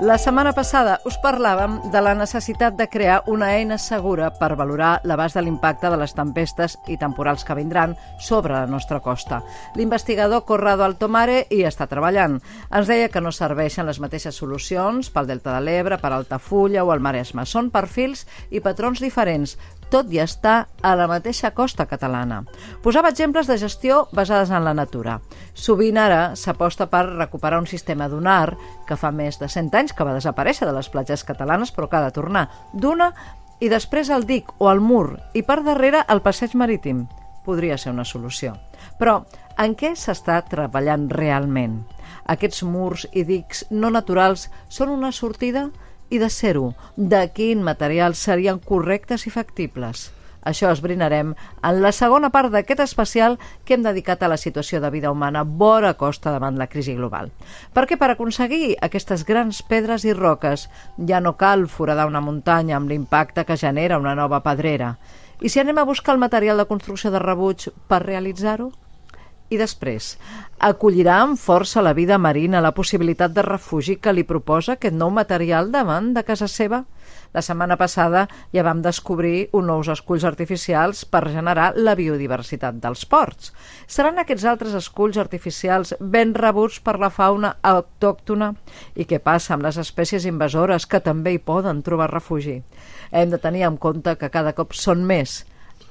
La setmana passada us parlàvem de la necessitat de crear una eina segura per valorar l'abast de l'impacte de les tempestes i temporals que vindran sobre la nostra costa. L'investigador Corrado Altomare hi està treballant. Ens deia que no serveixen les mateixes solucions pel Delta de l'Ebre, per Altafulla o el Maresme. Són perfils i patrons diferents, tot i estar a la mateixa costa catalana. Posava exemples de gestió basades en la natura. Sovint ara s'aposta per recuperar un sistema dunar que fa més de 100 anys que va desaparèixer de les platges catalanes però que ha de tornar d'una i després el dic o el mur i per darrere el passeig marítim. Podria ser una solució. Però en què s'està treballant realment? Aquests murs i dics no naturals són una sortida? I de ser-ho, de quin material serien correctes i factibles. Això esbrinarem en la segona part d'aquest especial que hem dedicat a la situació de vida humana vora costa davant la crisi global. Perquè per aconseguir aquestes grans pedres i roques ja no cal foradar una muntanya amb l'impacte que genera una nova pedrera. I si anem a buscar el material de construcció de rebuig per realitzar-ho? I després, acollirà amb força la vida marina la possibilitat de refugi que li proposa aquest nou material davant de casa seva? La setmana passada ja vam descobrir un nous esculls artificials per generar la biodiversitat dels ports. Seran aquests altres esculls artificials ben rebuts per la fauna autòctona? I què passa amb les espècies invasores que també hi poden trobar refugi? Hem de tenir en compte que cada cop són més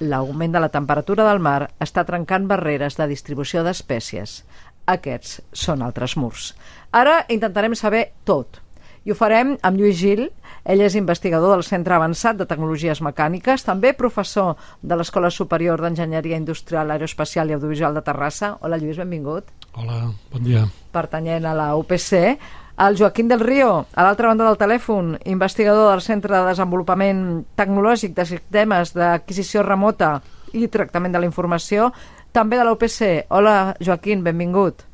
l'augment de la temperatura del mar està trencant barreres de distribució d'espècies. Aquests són altres murs. Ara intentarem saber tot. I ho farem amb Lluís Gil. Ell és investigador del Centre Avançat de Tecnologies Mecàniques, també professor de l'Escola Superior d'Enginyeria Industrial, Aeroespacial i Audiovisual de Terrassa. Hola, Lluís, benvingut. Hola, bon dia. Pertanyent a la UPC. El Joaquín del Río, a l'altra banda del telèfon, investigador del Centre de Desenvolupament Tecnològic de Sistemes d'Adquisició Remota i Tractament de la Informació, també de l'UPC. Hola, Joaquín, benvingut.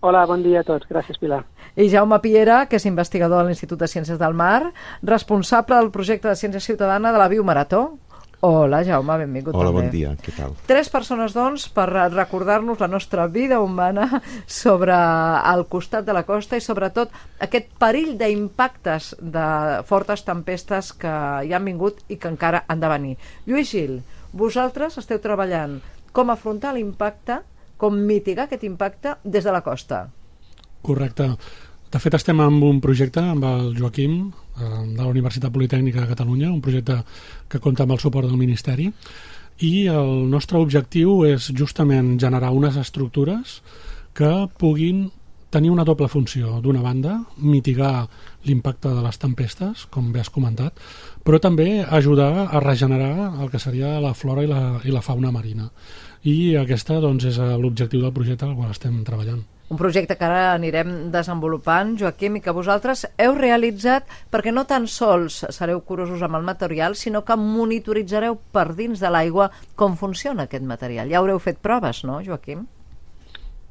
Hola, bon dia a tots. Gràcies, Pilar. I Jaume Piera, que és investigador de l'Institut de Ciències del Mar, responsable del projecte de Ciència Ciutadana de la Biomarató. Hola, Jaume, benvingut Hola, també. bon dia, què tal? Tres persones, doncs, per recordar-nos la nostra vida humana sobre el costat de la costa i, sobretot, aquest perill d'impactes de fortes tempestes que hi han vingut i que encara han de venir. Lluís Gil, vosaltres esteu treballant com afrontar l'impacte, com mitigar aquest impacte des de la costa. Correcte. De fet, estem amb un projecte amb el Joaquim eh, de la Universitat Politècnica de Catalunya, un projecte que compta amb el suport del Ministeri, i el nostre objectiu és justament generar unes estructures que puguin tenir una doble funció. D'una banda, mitigar l'impacte de les tempestes, com bé has comentat, però també ajudar a regenerar el que seria la flora i la, i la fauna marina. I aquesta doncs, és l'objectiu del projecte al qual estem treballant. Un projecte que ara anirem desenvolupant, Joaquim, i que vosaltres heu realitzat perquè no tan sols sereu curosos amb el material, sinó que monitoritzareu per dins de l'aigua com funciona aquest material. Ja haureu fet proves, no, Joaquim?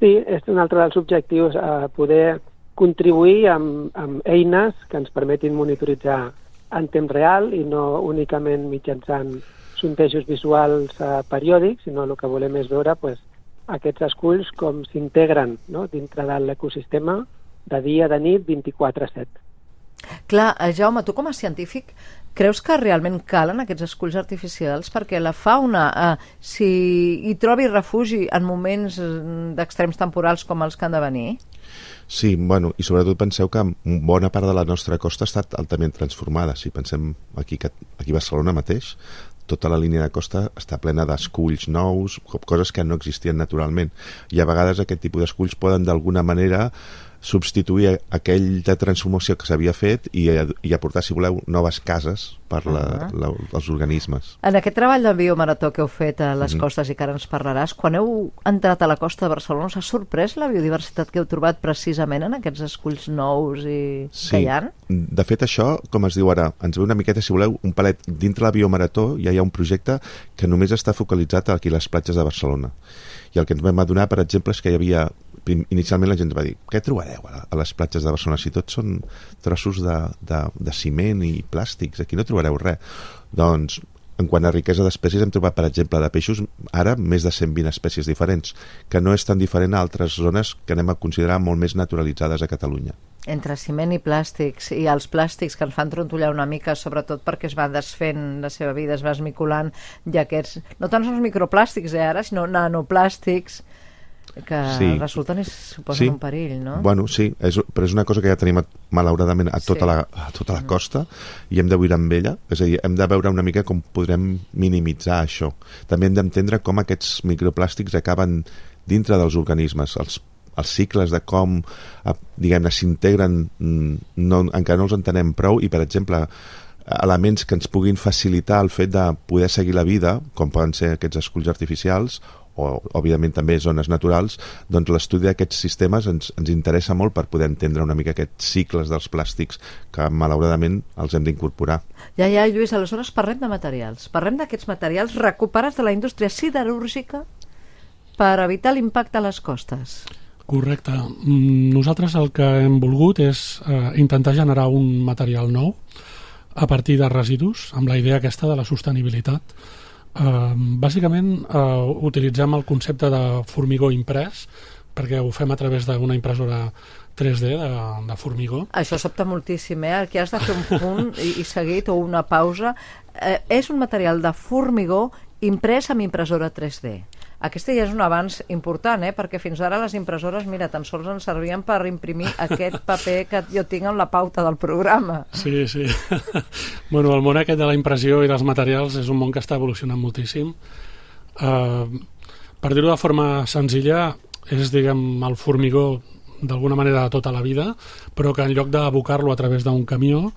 Sí, és un altre dels objectius, a poder contribuir amb, amb eines que ens permetin monitoritzar en temps real i no únicament mitjançant sontejos visuals eh, periòdics, sinó el que volem és veure pues, aquests esculls com s'integren no? dintre de l'ecosistema de dia, de nit, 24-7. Clar, eh, Jaume, tu com a científic creus que realment calen aquests esculls artificials perquè la fauna, eh, si hi trobi refugi en moments mm, d'extrems temporals com els que han de venir? Sí, bueno, i sobretot penseu que bona part de la nostra costa ha estat altament transformada. Si pensem aquí, aquí a Barcelona mateix, tota la línia de costa està plena d'esculls nous, coses que no existien naturalment. I a vegades aquest tipus d'esculls poden d'alguna manera substituir aquell de transformació que s'havia fet i, i aportar, si voleu, noves cases per la, uh -huh. la, els organismes. En aquest treball de biomarató que heu fet a les. -huh. costes i que ara ens parlaràs, quan heu entrat a la costa de Barcelona s'ha sorprès la biodiversitat que heu trobat precisament en aquests esculls nous i sí. que hi ha? De fet, això, com es diu ara, ens ve una miqueta, si voleu, un palet dintre la biomarató, ja hi ha un projecte que només està focalitzat aquí a les platges de Barcelona. I el que ens vam adonar, per exemple, és que hi havia inicialment la gent va dir, què trobareu a, les platges de Barcelona si tots són trossos de, de, de ciment i plàstics, aquí no trobareu res. Doncs en quant a riquesa d'espècies hem trobat, per exemple, de peixos ara més de 120 espècies diferents, que no és tan diferent a altres zones que anem a considerar molt més naturalitzades a Catalunya. Entre ciment i plàstics, i els plàstics que ens fan trontollar una mica, sobretot perquè es va desfent la seva vida, es va esmiculant, i aquests, no tant els microplàstics eh, ara, sinó nanoplàstics, que Sí. resulten i suposen Sí. un perill, no? Bueno, sí, és, però és una cosa que ja tenim malauradament a tota, Sí. la, a tota la costa i hem de viure amb ella, és a dir, hem de veure una mica com podrem minimitzar això. També hem d'entendre com aquests microplàstics acaben dintre dels organismes, els els cicles de com diguem-ne s'integren mm, no, encara no els entenem prou i per exemple elements que ens puguin facilitar el fet de poder seguir la vida com poden ser aquests esculls artificials o, òbviament, també zones naturals, doncs l'estudi d'aquests sistemes ens, ens interessa molt per poder entendre una mica aquests cicles dels plàstics que, malauradament, els hem d'incorporar. Ja, ja, Lluís, aleshores parlem de materials. Parlem d'aquests materials recuperats de la indústria siderúrgica per evitar l'impacte a les costes. Correcte. Nosaltres el que hem volgut és eh, intentar generar un material nou a partir de residus, amb la idea aquesta de la sostenibilitat. Eh, bàsicament eh, utilitzem el concepte de formigó imprès, perquè ho fem a través d'una impressora 3D de, de formigó. Això sobta moltíssim, eh? Aquí has de fer un punt i, i seguit o una pausa. Eh, és un material de formigó imprès amb impressora 3D. Aquesta ja és un avanç important, eh? perquè fins ara les impressores, mira, tan sols ens servien per imprimir aquest paper que jo tinc amb la pauta del programa. Sí, sí. bueno, el món aquest de la impressió i dels materials és un món que està evolucionant moltíssim. Uh, per dir-ho de forma senzilla, és, diguem, el formigó d'alguna manera de tota la vida, però que en lloc d'abocar-lo a través d'un camió,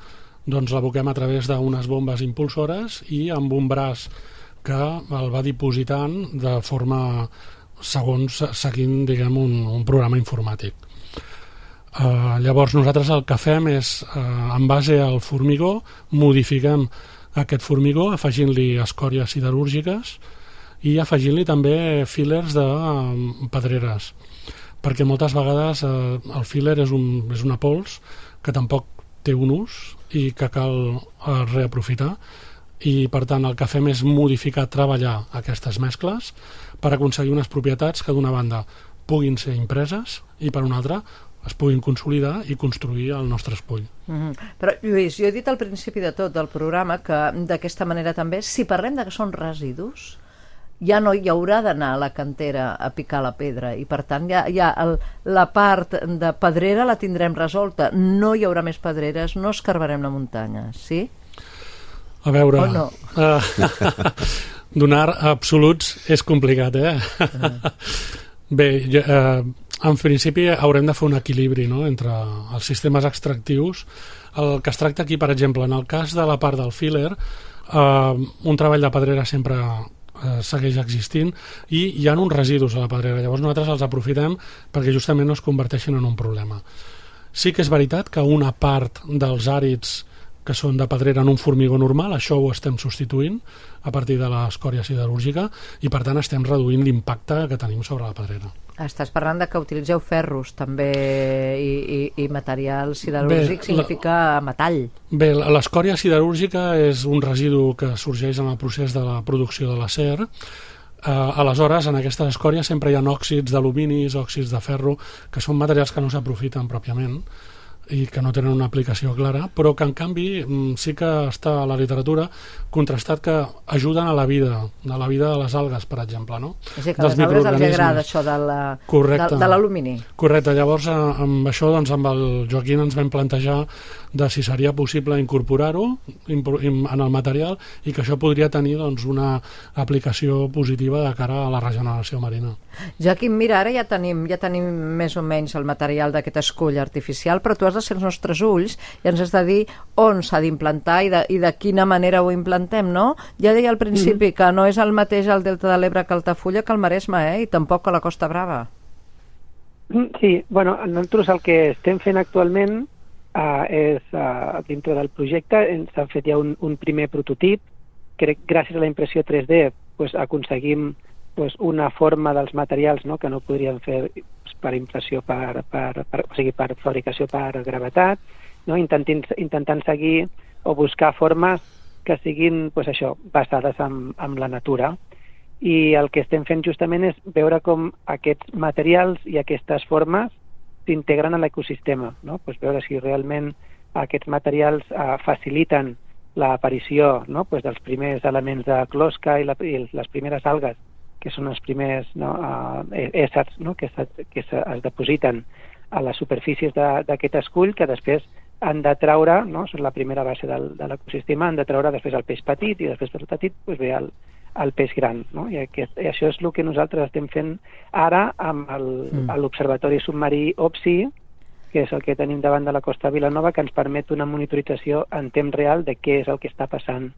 doncs l'aboquem a través d'unes bombes impulsores i amb un braç que el va dipositant de forma segons seguint diguem, un, un programa informàtic. Uh, llavors nosaltres el que fem és, uh, en base al formigó, modifiquem aquest formigó afegint-li escòries siderúrgiques i afegint-li també fillers de um, pedreres perquè moltes vegades uh, el filler és, un, és una pols que tampoc té un ús i que cal uh, reaprofitar i per tant el que fem és modificar, treballar aquestes mescles per aconseguir unes propietats que d'una banda puguin ser impreses i per una altra es puguin consolidar i construir el nostre espoll. Mm -hmm. Però, Lluís, jo he dit al principi de tot del programa que d'aquesta manera també, si parlem de que són residus, ja no hi haurà d'anar a la cantera a picar la pedra i per tant ja, ja el, la part de pedrera la tindrem resolta no hi haurà més pedreres, no escarbarem la muntanya, sí? A veure... O no? Uh, donar absoluts és complicat, eh? Bé, jo, eh, en principi haurem de fer un equilibri no? entre els sistemes extractius. El que es tracta aquí, per exemple, en el cas de la part del filler, eh, un treball de pedrera sempre eh, segueix existint i hi ha uns residus a la pedrera, llavors nosaltres els aprofitem perquè justament no es converteixin en un problema. Sí que és veritat que una part dels àrids que són de pedrera en un formigó normal, això ho estem substituint a partir de l'escòria siderúrgica i per tant estem reduint l'impacte que tenim sobre la pedrera. Estàs parlant de que utilitzeu ferros també i, i, i material siderúrgic Bé, significa metall. Bé, l'escòria siderúrgica és un residu que sorgeix en el procés de la producció de l'acer. Uh, aleshores, en aquesta escòria sempre hi ha òxids d'alumini, òxids de ferro, que són materials que no s'aprofiten pròpiament i que no tenen una aplicació clara, però que en canvi mm, sí que està a la literatura contrastat que ajuden a la vida, a la vida de les algues, per exemple, no? És a dir, que a les algues els agrada això de la- Correcte. de- de l'alumini. Correcte, llavors eh, amb això doncs, amb el Joaquim ens vam plantejar de si seria possible incorporar-ho en el material i que això podria tenir doncs, una aplicació positiva de cara a la regeneració marina. Joaquim, mira, ara ja tenim, ja tenim més o menys el material d'aquest escull artificial, però tu has de ser els nostres ulls i ens has de dir on s'ha d'implantar i, de, i de quina manera ho implantem, no? Ja deia al principi mm. que no és el mateix el Delta de l'Ebre que Altafulla que el Maresme, eh? I tampoc que la Costa Brava. Sí, bueno, nosaltres el que estem fent actualment uh, és, uh, dintre del projecte, ens ha fet ja un, un primer prototip, crec gràcies a la impressió 3D pues, aconseguim pues, una forma dels materials no, que no podríem fer per impressió per, per, per, o sigui, per fabricació per gravetat, no? intentant, intentant seguir o buscar formes que siguin pues, això basades en, en la natura. I el que estem fent justament és veure com aquests materials i aquestes formes s'integren a l'ecosistema, no? pues veure si realment aquests materials eh, faciliten l'aparició no? pues dels primers elements de closca i, la, i les primeres algues, que són els primers no? uh, éssers no? que, se, que es depositen a les superfícies d'aquest escull que després han de treure, no? són la primera base del, de l'ecosistema, han de treure després el peix petit i després del petit pues, ve el, el peix gran. No? I, aquest, I això és el que nosaltres estem fent ara amb mm. l'Observatori mm. Submarí OPSI, que és el que tenim davant de la costa de Vilanova, que ens permet una monitorització en temps real de què és el que està passant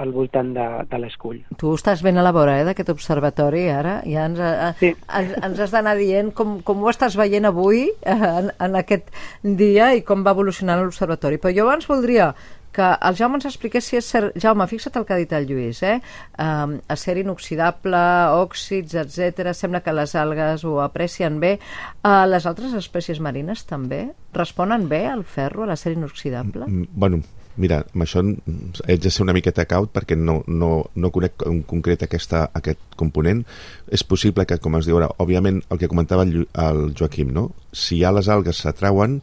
al voltant de, de l'escull. Tu estàs ben a la vora eh, d'aquest observatori ara, ja ens, eh, sí. ens, ens has d'anar dient com, com ho estàs veient avui eh, en, en aquest dia i com va evolucionant l'observatori. Però jo abans voldria que el Jaume ens expliqués si és cert... Jaume, fixa't el que ha dit el Lluís, eh? Um, acer inoxidable, òxids, etc. Sembla que les algues ho aprecien bé. Uh, les altres espècies marines també responen bé al ferro, a l'acer inoxidable? Mm, bueno, mira, amb això haig de ser una miqueta caut perquè no, no, no conec en concret aquesta, aquest component. És possible que, com es diu ara, òbviament el que comentava el, el Joaquim, no? si ja les algues s'atrauen,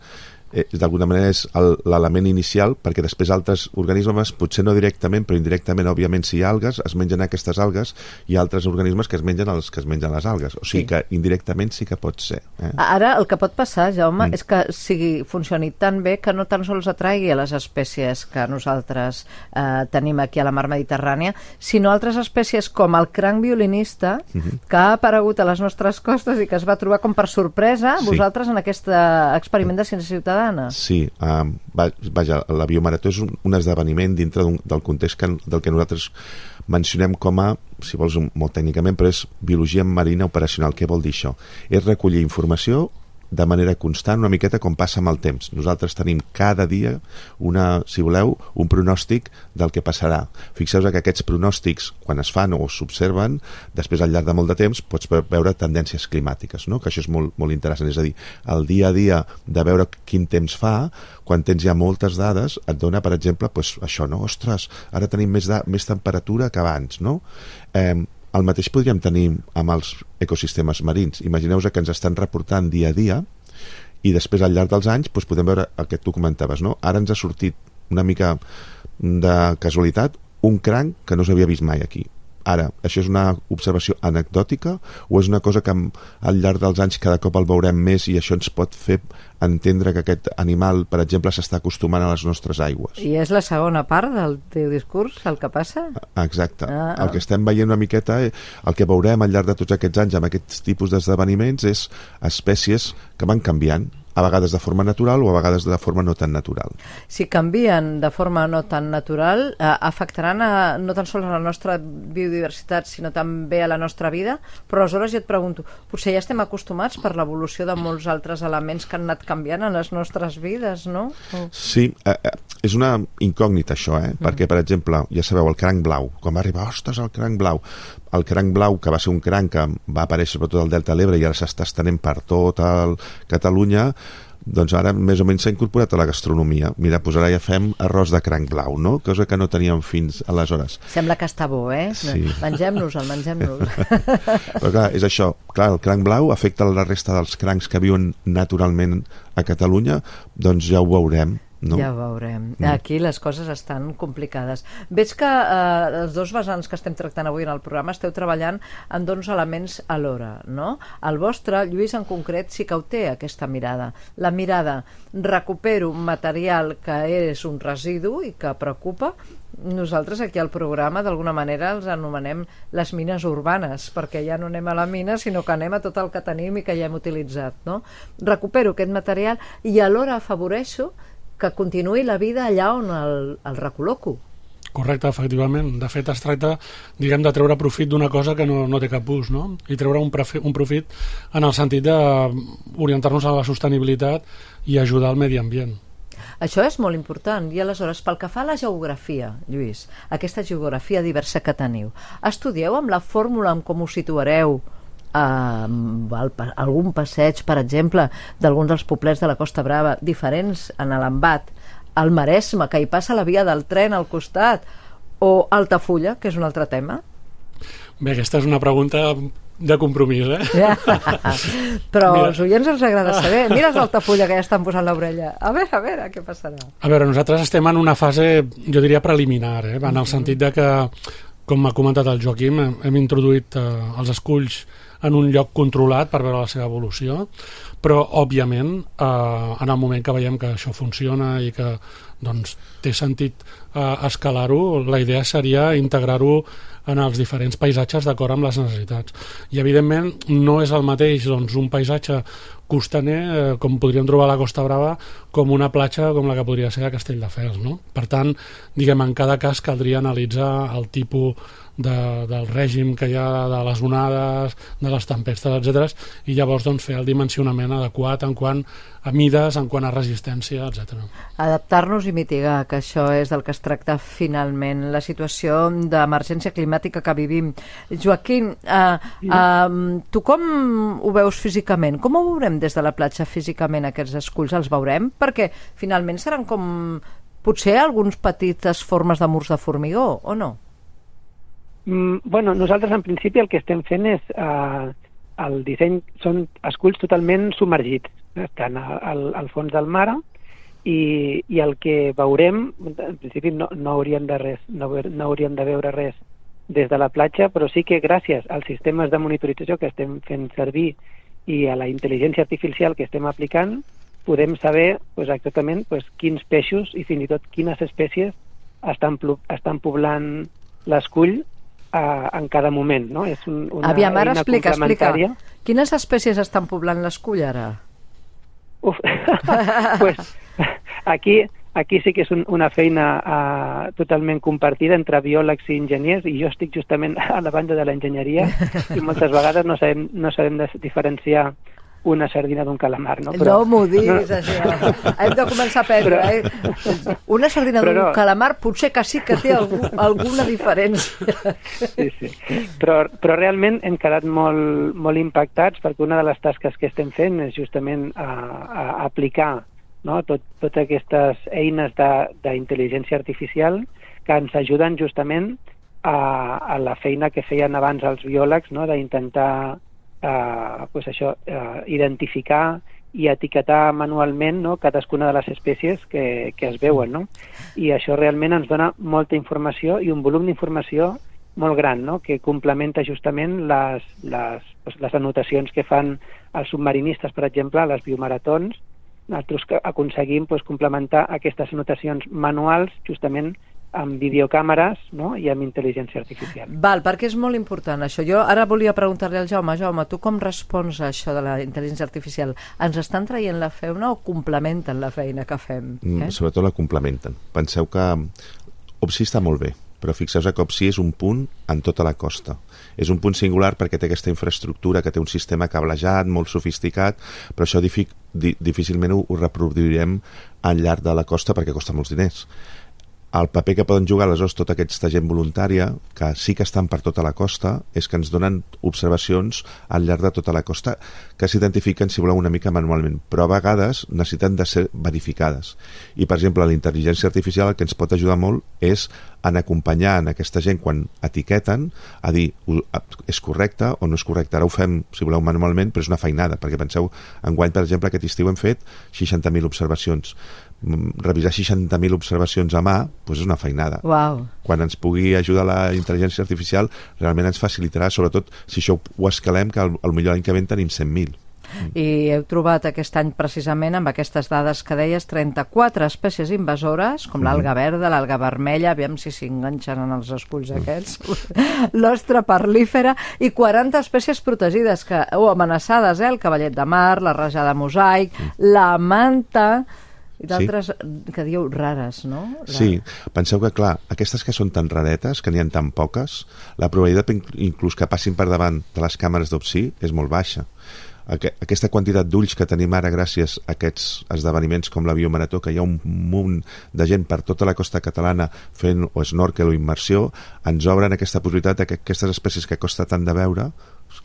eh, d'alguna manera és l'element inicial perquè després altres organismes, potser no directament però indirectament, òbviament, si hi ha algues es mengen aquestes algues i altres organismes que es mengen els que es mengen les algues o sigui sí. que indirectament sí que pot ser eh? Ara el que pot passar, Jaume, mm. és que sigui, funcioni tan bé que no tan sols atraigui a les espècies que nosaltres eh, tenim aquí a la mar Mediterrània, sinó altres espècies com el cranc violinista mm -hmm. que ha aparegut a les nostres costes i que es va trobar com per sorpresa sí. vosaltres en aquest experiment de ciència ciutadana ciutadana. Sí, um, vaja, la biomarató és un, un esdeveniment dintre del context que, del que nosaltres mencionem com a, si vols molt tècnicament, però és biologia marina operacional. Què vol dir això? És recollir informació de manera constant, una miqueta com passa amb el temps. Nosaltres tenim cada dia, una, si voleu, un pronòstic del que passarà. Fixeu que aquests pronòstics, quan es fan o s'observen, després al llarg de molt de temps pots veure tendències climàtiques, no? que això és molt, molt interessant. És a dir, el dia a dia de veure quin temps fa, quan tens ja moltes dades, et dona, per exemple, pues, això, no? Ostres, ara tenim més, de, més temperatura que abans, no? Eh, el mateix podríem tenir amb els ecosistemes marins. imagineu que ens estan reportant dia a dia i després al llarg dels anys doncs podem veure el que tu comentaves, no? Ara ens ha sortit una mica de casualitat un cranc que no s'havia vist mai aquí Ara, això és una observació anecdòtica o és una cosa que al llarg dels anys cada cop el veurem més i això ens pot fer entendre que aquest animal, per exemple, s'està acostumant a les nostres aigües? I és la segona part del teu discurs, el que passa? Exacte. Ah, el que estem veient una miqueta, eh, el que veurem al llarg de tots aquests anys amb aquests tipus d'esdeveniments és espècies que van canviant a vegades de forma natural o a vegades de forma no tan natural. Si canvien de forma no tan natural, eh, afectaran a, no tan sols a la nostra biodiversitat, sinó també a la nostra vida, però aleshores jo et pregunto, potser ja estem acostumats per l'evolució de molts altres elements que han anat canviant en les nostres vides, no? O... Sí, eh, eh, és una incògnita això, eh? Mm. perquè, per exemple, ja sabeu, el cranc blau, quan va arribar, ostres, el cranc blau, el cranc blau, que va ser un cranc que va aparèixer per tot el Delta de l'Ebre i ara s'està estenent per tot el Catalunya, doncs ara més o menys s'ha incorporat a la gastronomia. Mira, doncs ara ja fem arròs de cranc blau, no? Cosa que no teníem fins aleshores. Sembla que està bo, eh? Sí. Mengem-nos-el, mengem-nos. Però clar, és això. Clar, el cranc blau afecta la resta dels crancs que viuen naturalment a Catalunya, doncs ja ho veurem no? Ja veurem. Mm. Aquí les coses estan complicades. Veig que eh, els dos vessants que estem tractant avui en el programa esteu treballant en dos elements alhora, no? El vostre, Lluís en concret, sí que ho té, aquesta mirada. La mirada, recupero material que és un residu i que preocupa, nosaltres aquí al programa d'alguna manera els anomenem les mines urbanes perquè ja no anem a la mina sinó que anem a tot el que tenim i que ja hem utilitzat no? recupero aquest material i alhora afavoreixo que continuï la vida allà on el, el recol·loco. Correcte, efectivament. De fet, es tracta, diguem, de treure profit d'una cosa que no, no té cap ús, no? I treure un, profit, un profit en el sentit d'orientar-nos a la sostenibilitat i ajudar al medi ambient. Això és molt important. I aleshores, pel que fa a la geografia, Lluís, aquesta geografia diversa que teniu, estudieu amb la fórmula amb com us situareu eh, algun passeig, per exemple, d'alguns dels poblets de la Costa Brava, diferents en l'embat, al Maresme, que hi passa la via del tren al costat, o Altafulla, que és un altre tema? Bé, aquesta és una pregunta de compromís, eh? Ja. Però Mira. als oients els agrada saber. Mira els Altafulla que ja estan posant l'orella. A veure, a veure, què passarà? A veure, nosaltres estem en una fase, jo diria, preliminar, eh? en el sentit de que, com ha comentat el Joaquim, hem introduït eh, els esculls en un lloc controlat per veure la seva evolució, però, òbviament, eh, en el moment que veiem que això funciona i que doncs, té sentit eh, escalar-ho, la idea seria integrar-ho en els diferents paisatges d'acord amb les necessitats. I, evidentment, no és el mateix doncs, un paisatge costaner, eh, com podríem trobar a la Costa Brava, com una platja com la que podria ser a Castelldefels. No? Per tant, diguem, en cada cas caldria analitzar el tipus de, del règim que hi ha de les onades, de les tempestes, etc. i llavors doncs, fer el dimensionament adequat en quant a mides, en quant a resistència, etc. Adaptar-nos i mitigar, que això és del que es tracta finalment, la situació d'emergència climàtica que vivim. Joaquim, eh, eh, tu com ho veus físicament? Com ho veurem des de la platja físicament, aquests esculls? Els veurem? Perquè finalment seran com potser alguns petites formes de murs de formigó, o no? Mm, bueno, nosaltres en principi el que estem fent és eh, el disseny són esculls totalment submergits, estan al, al, fons del mar i, i el que veurem, en principi no, no hauríem de res, no, no hauríem de veure res des de la platja, però sí que gràcies als sistemes de monitorització que estem fent servir i a la intel·ligència artificial que estem aplicant, podem saber pues, exactament pues, quins peixos i fins i tot quines espècies estan, estan poblant l'escull eh, en cada moment. No? És un, una Aviam, ara explica, explica. Quines espècies estan poblant l'escull ara? Uf, pues, aquí, aquí sí que és un, una feina uh, totalment compartida entre biòlegs i enginyers i jo estic justament a la banda de l'enginyeria i moltes vegades no sabem, no sabem diferenciar una sardina d'un calamar. No, no m'ho diguis, això. Hem de començar a aprendre. Eh? Una sardina Però d'un no. calamar potser que sí que té algú, alguna diferència. Sí, sí. Però, però realment hem quedat molt, molt impactats perquè una de les tasques que estem fent és justament a, a aplicar no? Tot, totes aquestes eines d'intel·ligència artificial que ens ajuden justament a, a la feina que feien abans els biòlegs, no? d'intentar eh, pues això, eh, identificar i etiquetar manualment no? cadascuna de les espècies que, que es veuen. No? I això realment ens dona molta informació i un volum d'informació molt gran, no? que complementa justament les, les, les anotacions que fan els submarinistes, per exemple, a les biomaratons. Nosaltres aconseguim doncs, complementar aquestes anotacions manuals justament amb videocàmeres no? i amb intel·ligència artificial. Val, perquè és molt important això. Jo ara volia preguntar-li al Jaume, Jaume, tu com respons a això de la intel·ligència artificial? Ens estan traient la feina o complementen la feina que fem? Mm, Eh? sobretot la complementen. Penseu que OPSI està molt bé, però fixeu-vos que OPSI és un punt en tota la costa. És un punt singular perquè té aquesta infraestructura que té un sistema cablejat, molt sofisticat, però això dific, di, difícilment ho, ho reproduirem al llarg de la costa perquè costa molts diners el paper que poden jugar aleshores tota aquesta gent voluntària, que sí que estan per tota la costa, és que ens donen observacions al llarg de tota la costa que s'identifiquen, si voleu, una mica manualment, però a vegades necessiten de ser verificades. I, per exemple, la intel·ligència artificial el que ens pot ajudar molt és en acompanyar en aquesta gent quan etiqueten a dir "Ho- és correcte o no és correcte. Ara ho fem, si voleu, manualment, però és una feinada, perquè penseu, enguany, per exemple, aquest estiu hem fet 60.000 observacions. Mm, Revisar 60.000 observacions a mà doncs és una feinada. Uau. Quan ens pugui ajudar la intel·ligència artificial, realment ens facilitarà, sobretot si això ho escalem, que al, millor l'any que ve en tenim 100.000. I heu trobat aquest any precisament amb aquestes dades que deies 34 espècies invasores com l'alga verda, l'alga vermella aviam si s'enganxen en els esculls aquests l'ostra parlífera i 40 espècies protegides que, o amenaçades, eh? el cavallet de mar la rajada mosaic, la manta i d'altres que diu rares, no? La... Sí, penseu que, clar, aquestes que són tan raretes, que n'hi ha tan poques, la probabilitat in- inclús que passin per davant de les càmeres d'opsi és molt baixa. Aqu aquesta quantitat d'ulls que tenim ara gràcies a aquests esdeveniments com la Biomarató, que hi ha un munt de gent per tota la costa catalana fent o snorkel o immersió, ens obren aquesta possibilitat de que aquestes espècies que costa tant de veure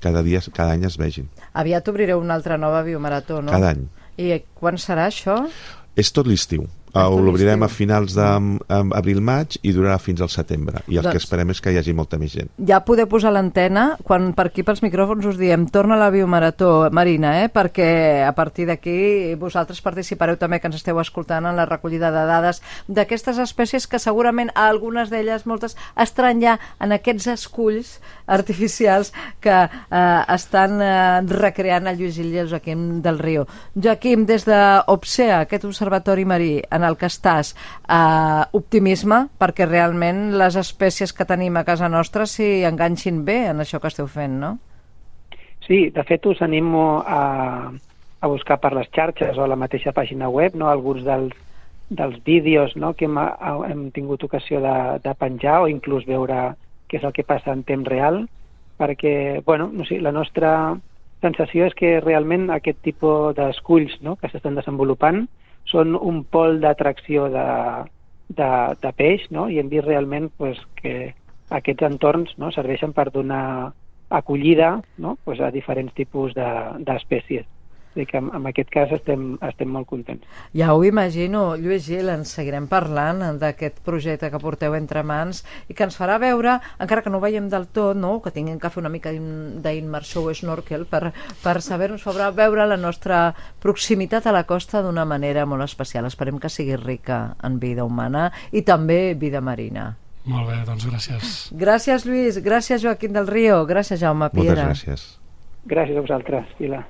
cada dia, cada any es vegin. Aviat obrireu una altra nova biomarató, no? Cada any. I quan serà això? És tot l'estiu. Uh, L'obrirem a finals d'abril-maig i durarà fins al setembre. I el doncs, que esperem és que hi hagi molta més gent. Ja podeu posar l'antena quan per aquí pels micròfons us diem torna a la biomarató, Marina, eh? perquè a partir d'aquí vosaltres participareu també que ens esteu escoltant en la recollida de dades d'aquestes espècies que segurament algunes d'elles, moltes, estaran ja en aquests esculls artificials que eh, estan eh, recreant el Lluís Illa i el Joaquim del Riu. Joaquim, des d'Opsea, aquest observatori marí, en en el que estàs eh, optimisme perquè realment les espècies que tenim a casa nostra s'hi enganxin bé en això que esteu fent, no? Sí, de fet us animo a, a buscar per les xarxes o a la mateixa pàgina web no? alguns dels, dels vídeos no? que hem, hem tingut ocasió de, de penjar o inclús veure què és el que passa en temps real perquè, bueno, no sé, la nostra sensació és que realment aquest tipus d'esculls no? que s'estan desenvolupant són un pol d'atracció de, de, de peix, no? i hem vist realment pues, que aquests entorns no? serveixen per donar acollida no? pues, a diferents tipus d'espècies. De, dir que en, en aquest cas estem, estem molt contents. Ja ho imagino. Lluís Gil, ens seguirem parlant d'aquest projecte que porteu entre mans i que ens farà veure, encara que no ho veiem del tot, no? que tinguem que fer una mica d'immersió o snorkel per, per saber-nos veure la nostra proximitat a la costa d'una manera molt especial. Esperem que sigui rica en vida humana i també vida marina. Molt bé, doncs gràcies. Gràcies, Lluís. Gràcies, Joaquim del Río. Gràcies, Jaume Piera. Moltes gràcies. Gràcies a vosaltres, Pilar.